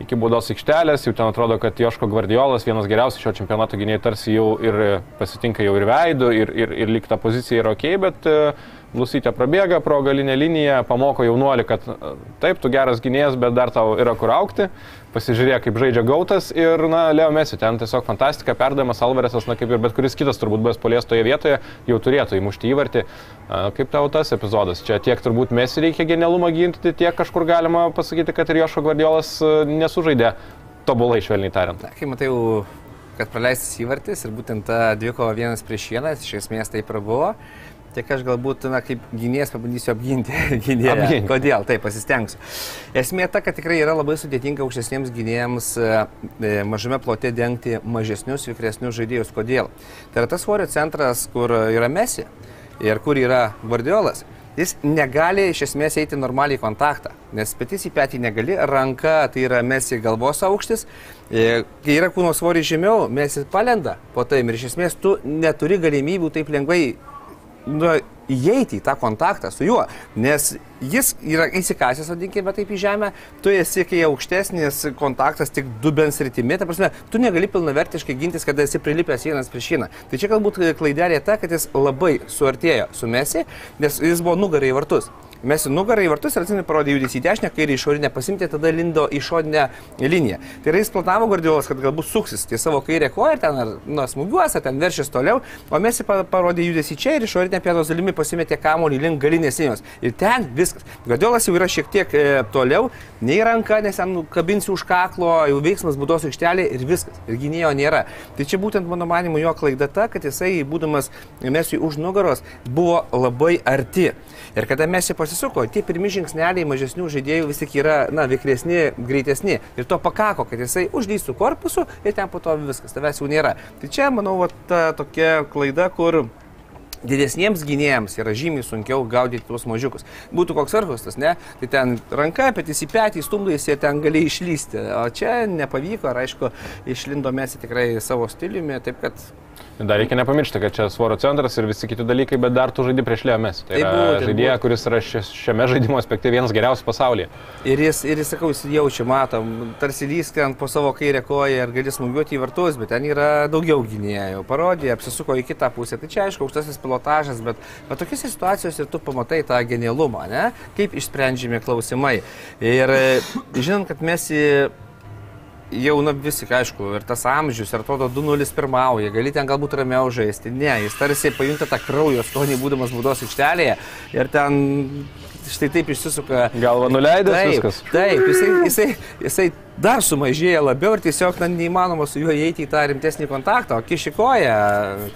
iki baudos aikštelės, jau ten atrodo, kad Joško Gvardiolas, vienas geriausių šio čempionato gynėjų, tarsi jau ir pasitinka jau ir veidų, ir, ir, ir lyg ta pozicija yra ok, bet uh, Lusytė prabėga pro galinę liniją, pamoko jaunuolį, kad taip, tu geras gynėjas, bet dar tau yra kur aukti. Pasižiūrėk, kaip žaidžia gautas ir, na, Leo Mesi, ten tiesiog fantastika, perdavimas Alvarėsas, na, kaip ir bet kuris kitas turbūt buvęs polies toje vietoje, jau turėtų įmušti įvartį. Kaip tau tas epizodas? Čia tiek turbūt Mesi reikia genialumą ginti, tiek kažkur galima pasakyti, kad ir Jošo Guardiolas nesužaidė tobulai, švelniai tariant. Na, kai matai, kad praleistas įvartis ir būtent ta dvikova vienas prieš vieną, iš esmės taip ir buvo. Tik aš galbūt, na, kaip gynėjas pabandysiu apginti [laughs] gynėją. Apginti. Kodėl? Taip, pasistengsiu. Esmė ta, kad tikrai yra labai sudėtinga aukštesniems gynėjams e, e, mažame plote dengti mažesnius, vikresnius žaidėjus. Kodėl? Tai yra tas svorio centras, kur yra Mesi ir kur yra Guardiolas. Jis negali iš esmės eiti normaliai į kontaktą, nes petys į petį negali, ranka tai yra mesi galvos aukštis, e, kai yra kūno svoris žemiau, mesi palenda po tai ir iš esmės tu neturi galimybių taip lengvai nu, įeiti į tą kontaktą su juo, nes jis yra įsikasęs, vadinkime taip, į žemę, tu esi, kai aukštesnis kontaktas tik dubens rytimi, ta prasme, tu negali pilnavertiškai gintis, kada esi prilipęs vienas prieš vieną. Tai čia galbūt klaidelė ta, kad jis labai suartėjo su Mesi, nes jis buvo nugarai į vartus. Mes į nugarą į vartus ir atsimenu parodė judesį į dešinę, kairį išorinę pasimti, tada lindo išorinę liniją. Tai yra jis planavo Guardiolas, kad galbūt suksis tie savo kairę koją ten ar nu, smūgiuos, ar ten veršės toliau, o mes jį parodė judesį čia ir išorinę pėdos dalimi pasimetė kamuolį link galinės linijos. Ir ten viskas. Guardiolas jau yra šiek tiek e, toliau, nei ranka, nes ten kabinsiu už kaklo, jau veiksmas būdos aikštelė ir viskas. Ir gynėjo nėra. Tai čia būtent mano manimu jo klaida ta, kad jisai, būdamas Mesiui už nugaros, buvo labai arti. Ir kada Mesi pasisuko, tie pirmi žingsneliai mažesnių žaidėjų vis tik yra, na, vikresni, greitesni. Ir to pakako, kad jisai užlystų korpusu ir ten po to viskas, tavęs jau nėra. Tai čia, manau, va, ta tokia klaida, kur Didesniems gynėjams yra žymiai sunkiau gaudyti tuos mažiukus. Būtų koks arhustas, ne? Tai ten ranka, petys į petį, stumdais ir ten gali išlysti. O čia nepavyko, ar aišku, išlindo mes tikrai savo stiliumi, taip kad Dar reikia nepamiršti, kad čia svorio centras ir visi kiti dalykai, bet dar tu žaidži prieš Lėmės. Tai yra būtent, žaidėja, būtent. kuris yra šiame žaidimo aspekte vienas geriausių pasaulyje. Ir jis, ir jis sakau, jis jaučia, matom, tarsi lyskant po savo kairę koją ir gali smūgiuoti į vartus, bet ten yra daugiau gynėjų. Parodė, apsisuko į kitą pusę. Tai čia aišku, aukštasis pilotažas, bet, bet tokiuose situacijose tu pamatai tą genialumą, ne? kaip išsprendžiami klausimai. Ir žinant, kad mes į jau, na visi, aišku, ir tas amžius, ir atrodo 2-0 pirmauja, gali ten galbūt ramiau žaisti. Ne, jis tarsi pajunta tą kraujo stonį, būdamas būdos aikštelėje ir ten štai taip išsisuka. Galva nuleidęs taip, viskas. Taip, jisai, jisai, jisai dar sumažėja labiau ir tiesiog na, neįmanoma su juo įeiti į tą rimtesnį kontaktą. O kišikoja,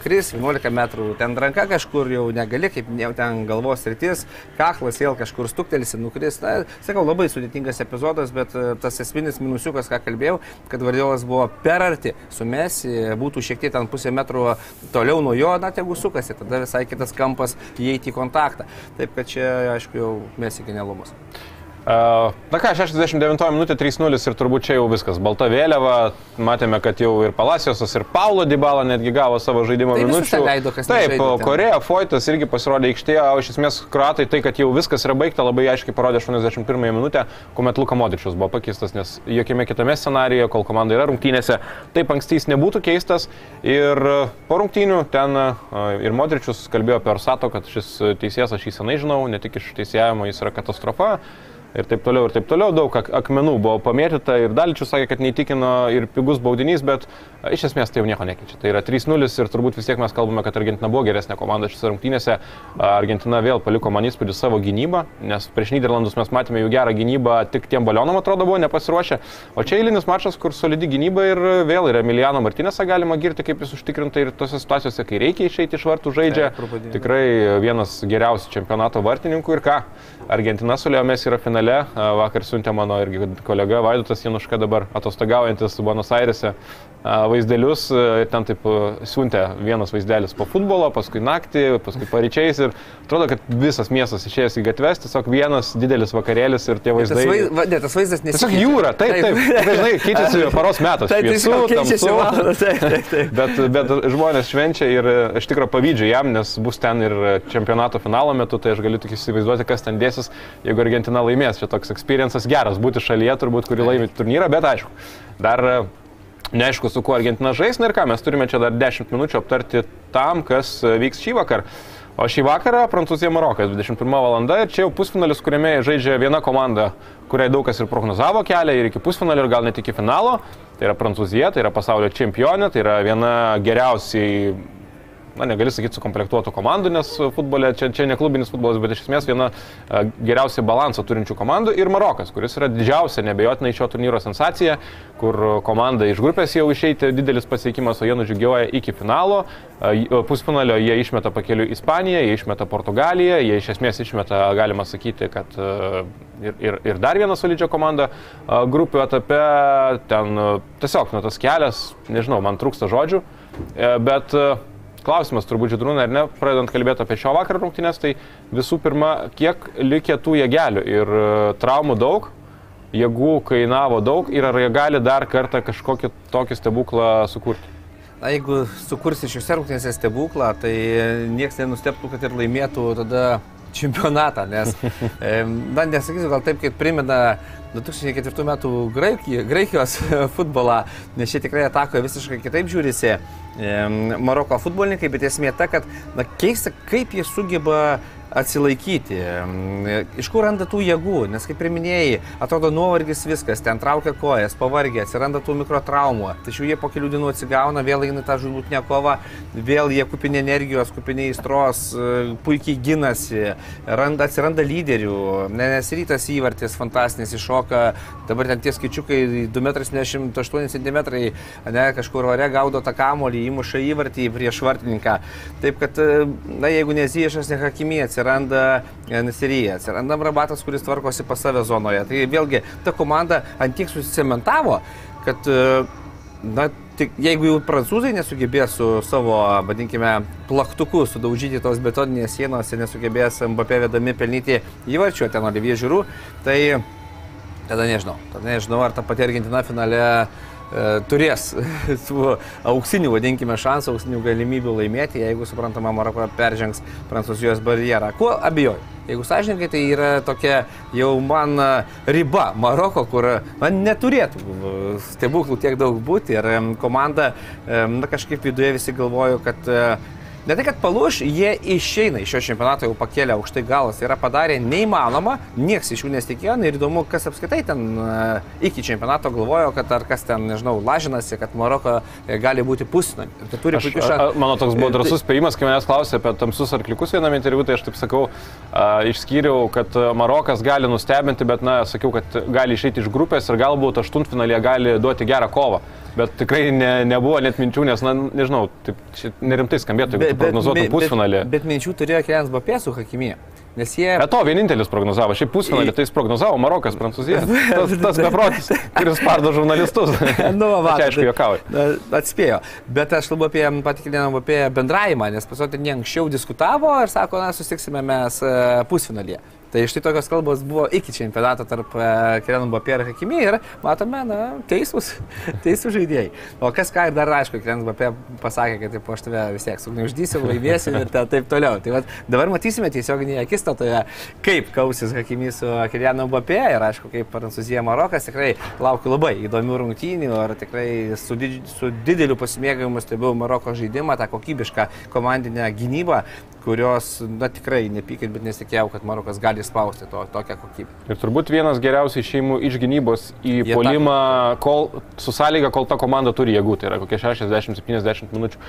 kris 11 metrų, ten ranka kažkur jau negali, kaip jau ten galvos rytis, kaklas vėl kažkur stuktelsi, nukris. Na, sakau, labai sudėtingas epizodas, bet e, tas esminis minusiukas, ką kalbėjau, kad Vardiolas buvo per arti su Mesi, būtų šiek tiek ten pusę metro toliau nuo jo, na, tegu sukasi, tada visai kitas kampas įeiti į kontaktą. Taip kad čia, aišku, jau Mesi genialumas. Uh, na ką, 69 minutė 3-0 ir turbūt čia jau viskas. Balta vėliava, matėme, kad jau ir Palaciosas, ir Paulo Dybala netgi gavo savo žaidimo Tai minučių. leido, Taip. Koreja, Foitas irgi pasirodė aikštėje, o iš esmės Kroatai tai, kad jau viskas yra baigta, labai aiškiai parodė 81 minutę, kuomet Luka Modričius buvo pakeistas, nes jokiame kitame scenarijoje, kol komanda yra rungtynėse, taip ankstys nebūtų keistas. Ir uh, po rungtynių ten uh, ir Modričius kalbėjo per Sato, kad šis teisėjas aš jį senai žinau, ne tik iš teisėjimo jis yra katastrofa ir taip toliau, ir taip toliau. Daug ak akmenų buvo pamėtyta ir Daličius sakė, kad neįtikino ir pigus baudinys, bet a, iš esmės tai jau nieko nekeičia. Tai yra 3-0 ir turbūt vis tiek mes kalbame, kad Argentina buvo geresnė komanda šiose rungtynėse. A, Argentina vėl paliko man įspūdį savo gynybą, nes prieš Niderlandus mes matėme jų gerą gynybą, tik tiem balionam atrodo buvo nepasiruošę. O čia eilinis mačas, kur solidi gynyba ir vėl yra Emiliano Martinėsą galima girti, kaip jis užtikrintai ir tose situacijose, kai reikia išeiti iš vartų žaidžia. Taip. Tikrai vienas geriausių čempionato vartininkų ir ką. Argentina su Leomės yra finale. Vakar siuntė mano irgi kolega Vaidotas Januška dabar atostogaujantis Buenos Airese vaizdelius. Ten taip siuntė vienas vaizdelis po futbolo, paskui naktį, paskui paryčiais. Ir atrodo, kad visas miestas išėjęs į gatves, tiesiog vienas didelis vakarėlis ir tie Tas, vaizdai. vaiz, va, ne, tas vaizdas nesikeičia. Tiesiog jūra, taip, taip. taip. Dažnai keičiasi paros metas. Taip, šviesu, keičiasi valandas. Taip, taip, taip. Bet, bet žmonės švenčia ir iš tikrųjų pavydžiu jam, nes bus ten ir čempionato finalo metu, tai aš galiu tik įsivaizduoti, kas ten dėsis, jeigu Argentina laimės. Čia toks experiences geras būti šalyje, turbūt, kuri laimi turnyrą, bet aišku, dar e, neaišku, su kuo Argentina žais, na ir ką, mes turime čia dar 10 minučių aptarti tam, kas e, vyks šį vakarą. O šį vakarą Prancūzija Marokas 21 val. ir čia jau pusfinalis, kuriame žaidžia viena komanda, kuriai daug kas ir prognozavo kelią ir iki pusfinalio ir gal net iki finalo. Tai yra Prancūzija, tai yra pasaulio čempionė, tai yra viena geriausiai na, negali sakyti sukomplektuotų komandų, nes futbolė čia, čia ne klubinis futbolas, bet iš esmės viena a, geriausiai balansą turinčių komandų ir Marokas, kuris yra didžiausia nebejotinai šio turnyro sensacija, kur komanda iš grupės jau išeiti didelis pasiekimas, o jie nudžiugioja iki finalo. A, j- pusfinalio jie išmeta pakeliu Ispaniją, jie išmeta Portugaliją, jie iš esmės išmeta, galima sakyti, kad ir, ir, ir dar vieną solidžią komandą a, grupių etape. Ten tiesiog, na, tas kelias, nežinau, man trūksta žodžių, e, bet a, Klausimas turbūt žydrūna, ar ne, pradedant kalbėti apie šio vakaro rungtynės, tai visų pirma, kiek likė tų jėgelių ir e, traumų daug, jėgų kainavo daug ir ar jie gali dar kartą kažkokį tokį stebuklą sukurti? Na, jeigu sukursi šiuose rungtynėse stebuklą, tai niekas nenusteptų, kad ir laimėtų tada čempionatą, nes, [laughs] na, nesakysiu gal taip, kaip primena 2004 metų Graikijos, [laughs] futbolą, nes čia tikrai atakoje visiškai kitaip žiūrisi Maroko futbolininkai, bet esmė ta, kad, na, keista, kaip jie sugeba atsilaikyti. Mm, Iš kur randa tų jėgų, nes kaip ir minėjai, atrodo nuovargis viskas, ten traukia kojas, pavargė, atsiranda tų mikrotraumų, tačiau jie po kelių dienų atsigauna, vėl eina tą žudlutinę kovą, vėl jie kupini energijos, kupini įstros, e, puikiai ginasi, randa, atsiranda lyderių, Ne- nes rytas įvartis fantastinis iššoka, dabar ten tie skaičiukai 2,78 m, ne, kažkur ore gaudo tą kamolį, įmuša įvartį prieš vartininką. Taip kad, e, na, jeigu neziešas, ne hakimė, atsiranda Nesirija, atsiranda Rabatas, kuris tvarkosi pas save zonoje. Tai vėlgi, ta komanda ant tiek susicementavo, kad, e, na, tik jeigu jau prancūzai nesugebės su savo, vadinkime, plaktuku sudaužyti tos betoninės sienos ir nesugebės Mbappé vedami pelnyti įvarčių, ten Olivie Žiūrų, tai tada nežinau. Tada nežinau, ar ta pati Argentina finale e, turės [laughs] tų auksinių, vadinkime, šansų, auksinių galimybių laimėti, jeigu suprantama, Maroko peržengs Prancūzijos barjerą. Kuo abejoju? Jeigu sąžininkai, tai yra tokia jau man e, riba Maroko, kur man neturėtų e, stebuklų tiek daug būti ir komanda, na kažkaip viduje visi galvoju, kad e, Ne tai, kad palūš, jie išeina iš šio čempionato jau pakėlę aukštai galas. Tai yra padarę neįmanoma, nieks iš jų nesitikėjo. Ir įdomu, kas apskaitai ten e, iki čempionato galvojo, kad ar kas ten, nežinau, lažinasi, kad Maroko e, gali būti pusnai. Tai turi puikių šansų. mano toks buvo drasus spėjimas, kai manęs klausė apie tamsus arkliukus viename interviu, tai aš taip sakau, a, išskyriau, kad Marokas gali nustebinti, bet, na, sakiau, kad gali išeiti iš grupės ir galbūt aštuntfinalėje gali duoti gerą kovą. Bet tikrai ne, nebuvo net minčių, nes, na, nežinau, taip, nerimtai skambėtų, jeigu tu prognozuotum pusfinalį. Bet, bet minčių turėjo Kelians Bapė su Hakimė. Nes jie... Bet to vienintelis prognozavo, šiaip pusfinalį tai jis prognozavo Marokas, Prancūzija. [laughs] Tas, tas beprotis, kuris spardo žurnalistus. [laughs] Nu, va, Čia, aišku, tai- juokauju. Na, Atspėjo. Bet aš kalbu apie patikrinimą apie bendravimą, nes ne anksčiau diskutavo ir sako, na, susitiksime mes e, pusfinalyje. Tai štai tokios kalbos buvo iki čempionato tarp Kirenų Bapė ir Hakimi ir matome, na, teisūs, [laughs] teisūs žaidėjai. O kas ką ir dar aišku, Kirenas Bapė pasakė, kad taip aš tave vis tiek sugniuždysiu, laimėsiu ir ta, taip toliau. Tai vat, dabar matysime tiesioginėje akistatoje, kaip kausis Hakimi su Kirenu Bapė ir aišku, kaip Prancūzija Marokas. Tikrai laukiu labai įdomių rungtynių ir tikrai su, didž, su dideliu pasimėgavimu stebiu Maroko žaidimą, tą kokybišką komandinę gynybą kurios, na tikrai nepykit, bet nesitikėjau, kad Marokas gali spausti to, tokią kokybę. Ir turbūt vienas geriausiai šeimų iš gynybos į Jie polimą, kol, su sąlyga, kol ta komanda turi jėgų, tai yra kokie 60-70 minučių.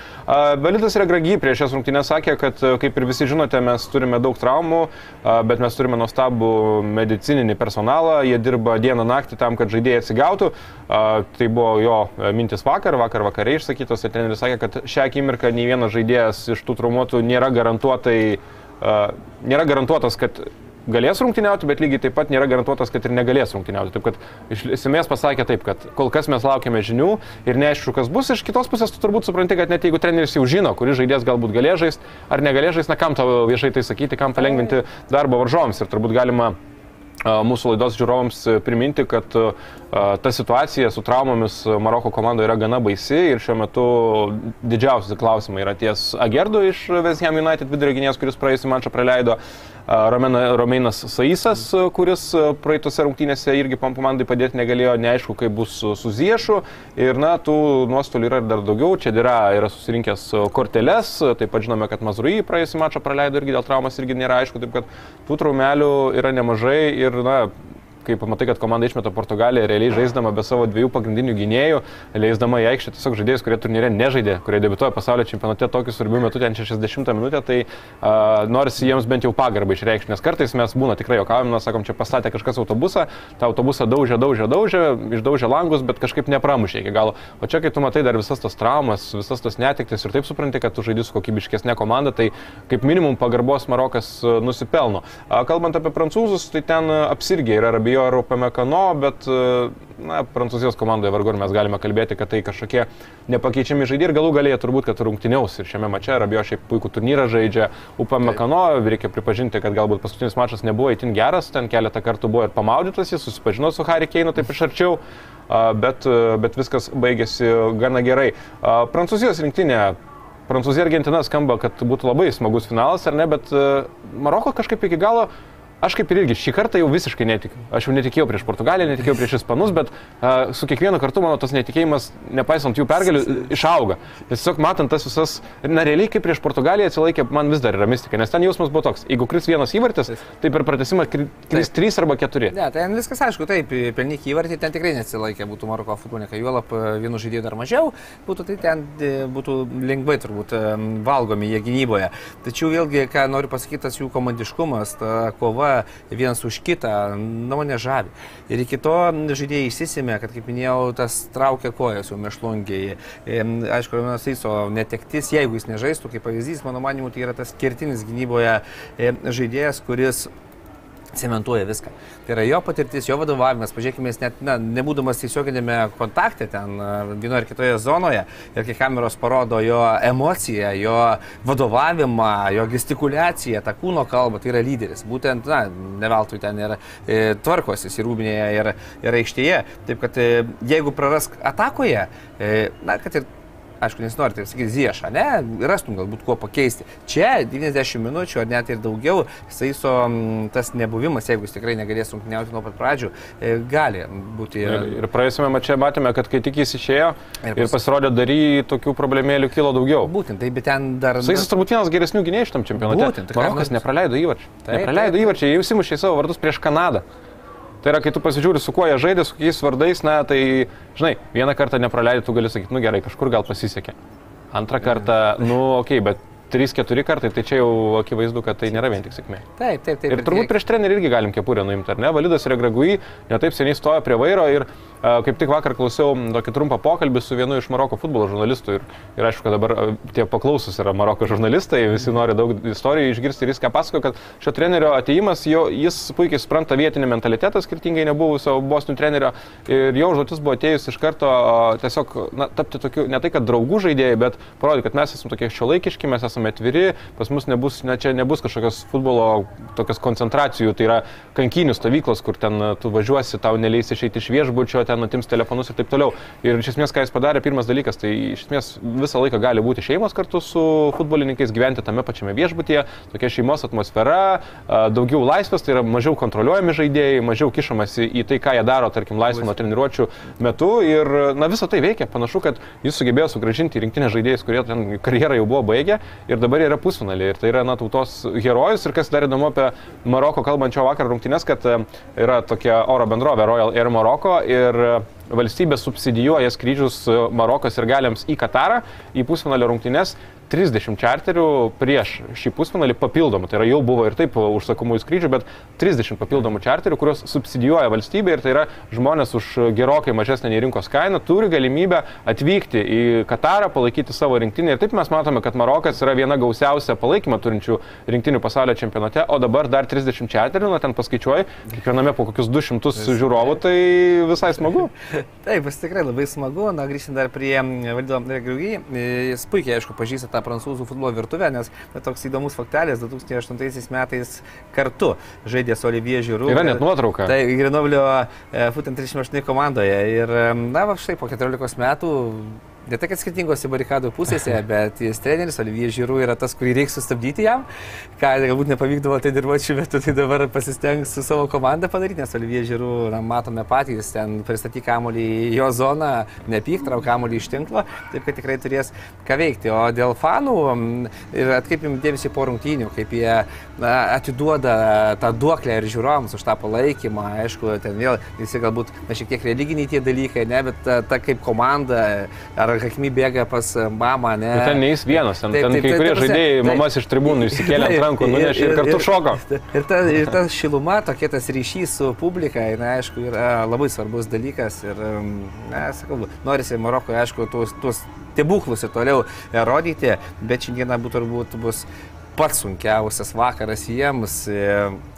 Belitas Regragi prieš šias rungtynės sakė, kad a, kaip ir visi žinote, mes turime daug traumų, bet mes turime nuostabų medicininį personalą, jie dirba dieną naktį tam, kad žaidėjai atsigautų. Tai buvo jo a, mintis vakar, vakar vakare išsakytos ir treneris sakė, kad šią akimirką nei vienas žaidėjas iš tų traumuotų nėra garantuotai, nėra garantuotas, kad galės rungtyniauti, bet lygiai taip pat nėra garantuotas, kad ir negalės rungtyniauti. Taip kad iš esmės pasakė taip, kad kol kas mes laukiame žinių ir neaišku, kas bus. Iš kitos pusės tu turbūt supranti, kad net jeigu treneris jau žino, kuris žaidėjas galbūt galės žaisti ar negalės žaisti, na kam tavo viešai tai sakyti, kam palengvinti darbo varžovams. Ir turbūt galima mūsų laidos žiūrovams e, priminti, kad a, ta situacija su traumomis Maroko komandoje yra gana baisi ir šiuo metu didžiausi klausimai yra ties Agerdu iš West Ham United vidurio gynėjas, kuris praėjusią mačą praleido. Romeinas Saisas, kuris praeitose rungtynėse irgi komandai padėti negalėjo, neaišku, kaip bus su, Ziešu. Ir na, tų nuostolių yra ir dar daugiau. Čia yra, yra susirinkęs korteles, taip pat žinome, kad Mazrui praėjusią mačą praleido irgi dėl traumas irgi nėra aišku, taip kad tų traumelių yra nemažai ir na, kai pamatai, kad komanda išmeta Portugaliją realiai žaisdama be savo dviejų pagrindinių gynėjų, leisdama į aikštę tiesiog žaidėjus, kurie turnyrė nežaidė, kurie debituoja pasaulio čempionate tokiu svarbiu metu, ten 60 minutę, tai uh, norisi jiems bent jau pagarbą išreikšti, nes kartais mes būna tikrai juokaujam, mes sakom, čia pastatė kažkas autobusą, tą autobusą daužė, daužė, daužė, išdaužė langus, bet kažkaip nepramušė iki galo. O čia, kai tu matai dar visas tas traumas, visas tas netiktis ir taip supranti, kad tu žaidži su kokybiškesnė komanda, tai kaip minimum pagarbos Marokas nusipelno. Kalbant apie prancūzus, tai ten apsirgė yra Rabijo ir Upamekano, bet e, na, prancūzijos komandoje vargu ar mes galime kalbėti, kad tai kažkokie nepakeičiami žaidėjai ir galų galėje turbūt, kad rungtyniaus ir šiame mače Rabijo šiaip puikų turnyrą žaidžia. Upamekano, reikia pripažinti, kad galbūt paskutinis mačas nebuvo itin geras, ten keletą kartų buvo ir pamaudytas, jis susipažino su Harry Keinu taip iš arčiau. Bet, a, bet viskas baigėsi gana gerai. Prancūzijos rinktinė Prancūzija Argentina skamba, kad būtų labai smagus finalas, ar ne, bet e, Maroko kažkaip iki galo Aš kaip ir irgi šį kartą jau visiškai netikiu. Aš jau netikėjau prieš Portugaliją, netikėjau prieš Ispanus, bet uh, su kiekvienu kartu mano tas netikėjimas, nepaisant jų pergalių, išauga. Nes tiesiog matant tas visas, na realiai kaip prieš Portugaliją atsilaikė, man vis dar yra mistika, nes ten jausmas buvo toks, jeigu kris vienas įvartis, tai per pratesimą kri- kris trys arba keturi. Ne, ten viskas aišku, taip, pelnyk įvartį ten tikrai neatsilaikė būtų Maroko futbolininkai, juolap e, vienų žaidėjų dar mažiau būtų, tai ten e, būtų lengvai turbūt e, valgomi jie gynyboje. Tačiau vėlgi, ką noriu pasakyti, tas jų komandiškumas, ta kova vienas už kitą, na mane žavi. Ir iki to žaidėjai išsisimė, kad, kaip minėjau, tas traukia kojas jau mešlungiai. Aišku, Romanas Eiso netektis, jeigu jis nežaistų, kaip pavyzdys, mano manimu, tai yra tas kertinis gynyboje žaidėjas, kuris cementuoja viską. Tai yra jo patirtis, jo vadovavimas, pažiūrėkime, jis net na, nebūdamas tiesioginėme kontakte ten vienoje ar kitoje zonoje ir kai kameros parodo jo emociją, jo vadovavimą, jo gestikulaciją, tą kūno kalbą, tai yra lyderis. Būtent, na, ne veltui ten yra e, tvarkosi ir rūbinėje ir, ir aikštėje. Taip kad e, jeigu prarask atakoje, e, na, kad ir aišku, nesinori taip sakyti, ziešą, ne, rastum galbūt kuo pakeisti. Čia 90 minučių ar net ir daugiau, jisai su mm, tas nebuvimas, jeigu jis tikrai negalės rungtyniauti nuo pat pradžių, e, gali būti Ir, ir praėjusiame mače matėme, kad kai tik jis išėjo Ir ir, pas- ir pasirodė dary, tokių problemėlių kilo daugiau. Būtent, tai bet ten dar... Jais turbūt vienas geresnių gynėjų šitam čempionate. Būtent, tai Marokas nepraleido įvarčių. Taip, Nepraleido įvarčių, jie įsimušė į savo vardus prieš Kanadą. Tai yra, kai tu pasižiūri, su kuo jie žaidė, su kokiais vardais, na, tai, žinai, vieną kartą nepraleidai, tu gali sakyti, nu gerai, kažkur gal pasisekė. Antrą kartą, nu, okei, okay, bet 3-4 kartai, tai čia jau akivaizdu, kad tai nėra vien tik sėkmė. Taip, taip, taip. Ir turbūt prieš trenerį irgi galim kepurę nuimti, ar ne? Validas Regragui netaip seniai stojo prie vairo ir a, kaip tik vakar klausiau tokį trumpą pokalbį su vienu iš Maroko futbolo žurnalistų ir, ir aišku, kad dabar a, tie paklausus yra Maroko žurnalistai, visi nori daug istorijų išgirsti ir jis ką pasako, kad šio trenerio ateimas, jo, jis puikiai supranta vietinį mentalitetą, skirtingai nebuvusio bosnių trenerio ir jo užduotis buvo atėjus iš karto a, tiesiog na, tapti tokiu, ne tai kad draugų žaidėjai, bet parodyti, kad mes esame tokie šiuolaikiški, mes esame atviri, pas mus nebus, ne, čia nebus kažkokios futbolo tokios koncentracijų, tai yra kankinių stovyklos, kur ten a, tu važiuosi, tau neleis išeiti iš viešbučio, ten atims telefonus ir taip toliau. Ir iš esmės, ką jis padarė, pirmas dalykas, tai iš esmės visą laiką gali būti šeimos kartu su futbolininkais, gyventi tame pačiame viešbutyje, tokia šeimos atmosfera, a, daugiau laisvės, tai yra mažiau kontroliuojami žaidėjai, mažiau kišamasi į tai, ką jie daro, tarkim, laisvo nuo treniruočio metu. Ir, na, visą tai veikia. Panašu, kad jis sugebėjo sugražinti į rinktinę žaidėjus, kurie ten karjerą jau buvo baigę ir dabar yra pusfinaliai. Ir tai yra, na, tautos herojus. Ir kas dar įdomu apie Maroko kalbančio vakar rungtynės, kad e, yra tokia oro bendrovė Royal Air Maroko ir e, valstybė subsidijuoja skrydžius e, Marokos ir galiams į Katarą, į pusfinalio rungtynės. 30 čarterių prieš šį pusfinalį papildomų, tai yra jau buvo ir taip užsakomųjų skrydžių, bet 30 papildomų čarterių, kuriuos subsidijuoja valstybė ir tai yra žmonės už gerokai mažesnę nei rinkos kainą turi galimybę atvykti į Katarą, palaikyti savo rinktinę ir taip mes matome, kad Marokas yra viena gausiausia palaikymą turinčių rinktinių pasaulio čempionate, o dabar dar 30 čarterių, na ten paskaičiuoji, kiekviename po kokius 200 žiūrovų, tai visai smagu. [laughs] Taip, bus tikrai labai smagu. Na, grįžtant dar prie Valdo Regriugi, jis puikiai, aišku, pažįsta tą prancūzų futbolo virtuvę, nes na, toks įdomus faktelis, 2008 metais kartu žaidė su Olivier Žiūrų. Yra net nuotrauka. Tai Grenoblio e, Futent 38 komandoje. Ir, e, na, va, štai po 14 metų Ne tai, kad skirtingose barikadų pusėse, bet jis treneris Olivier Žiūrų yra tas, kurį reikia sustabdyti jam. Ką galbūt nepavykdavo tai dirboti šiuo metu, tai dabar pasistengs su savo komanda padaryti, nes Olivier Žiūrų, na, matome patys, ten pristatyk kamolį į jo zoną, nepyk, trauk kamolį iš tinklo, taip kad tikrai turės ką veikti. O dėl fanų, ir atkreipim dėmesį po rungtynių, kaip jie na, atiduoda tą duoklę ir žiūrovams už tą palaikymą. Aišku, ten vėl visi galbūt na, šiek tiek religiniai tie dalykai, ne, bet ta, ta kaip komanda, ar Hakmi bėga pas mamą, ne. Bet ten neįs vienas, ten, Taip, ten taip, kai taip, kurie ta prasme, žaidėjai taip. mamas iš tribūnų [laughs] išsikėlė ant Taip, rankų, nunešė ir kartu šoko. Ir ta, ir ta šiluma, tokia tas ryšys su publika, na, aišku, yra labai svarbus dalykas. Ir, na, sakau, norisi Marokoje, aišku, tuos, tuos stebuklus ir toliau e, rodyti, bet šiandieną būtų turbūt bus pats sunkiausias vakaras jiems, e,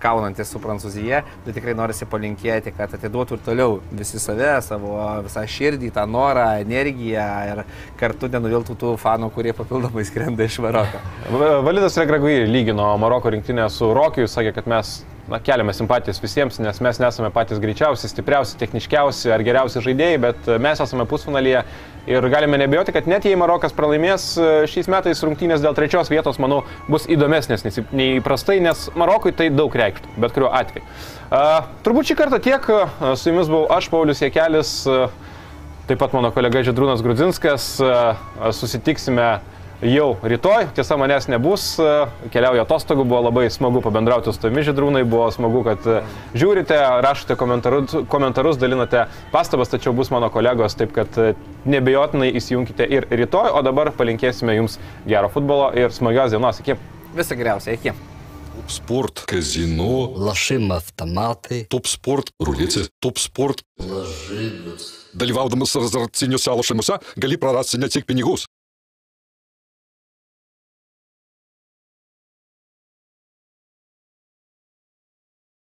kaunantis su Prancūzija, bet tikrai norisi palinkėti, kad atiduotų ir toliau visi save, savo visą širdį, tą norą, energiją ir kartu nenuviltų tų fanų, kurie papildomai skrenda iš Maroko. Va- Validas Regragui lygino Maroko rinktinę su Rokiu, sakė, kad mes na, keliame simpatijas visiems, nes mes nesame patys greičiausi, stipriausi, techniškiausi ar geriausi žaidėjai, bet e, mes esame pusfinalyje ir galime nebijoti, kad net jei Marokas pralaimės e, šiais metais rungtynės dėl trečios vietos, manau, bus įdomesnės nei įprastai, nes Marokui tai daug reikštų, bet kuriuo atveju. Uh, turbūt šį kartą tiek, uh, su jumis buvau aš, Paulius Jekelis, uh, taip pat mano kolega Židrūnas Grudzinskas, uh, susitiksime jau rytoj, tiesa manęs nebus, keliauja atostogų, buvo labai smagu pabendrauti su tavimi žydrūnai, buvo smagu, kad žiūrite, rašote komentarus, komentarus, dalinate pastabas, tačiau bus mano kolegos, taip kad nebejotinai įsijunkite ir rytoj, o dabar palinkėsime jums gero futbolo ir smagios dienos. Iki. Visą geriausią, iki. Топ спорт, казино, Лошим автомати. топ спорт, рулети, топ спорт. Ложидус. Dalyvaudamas azartiniuose lošimuose gali prarasti ne tik pinigus,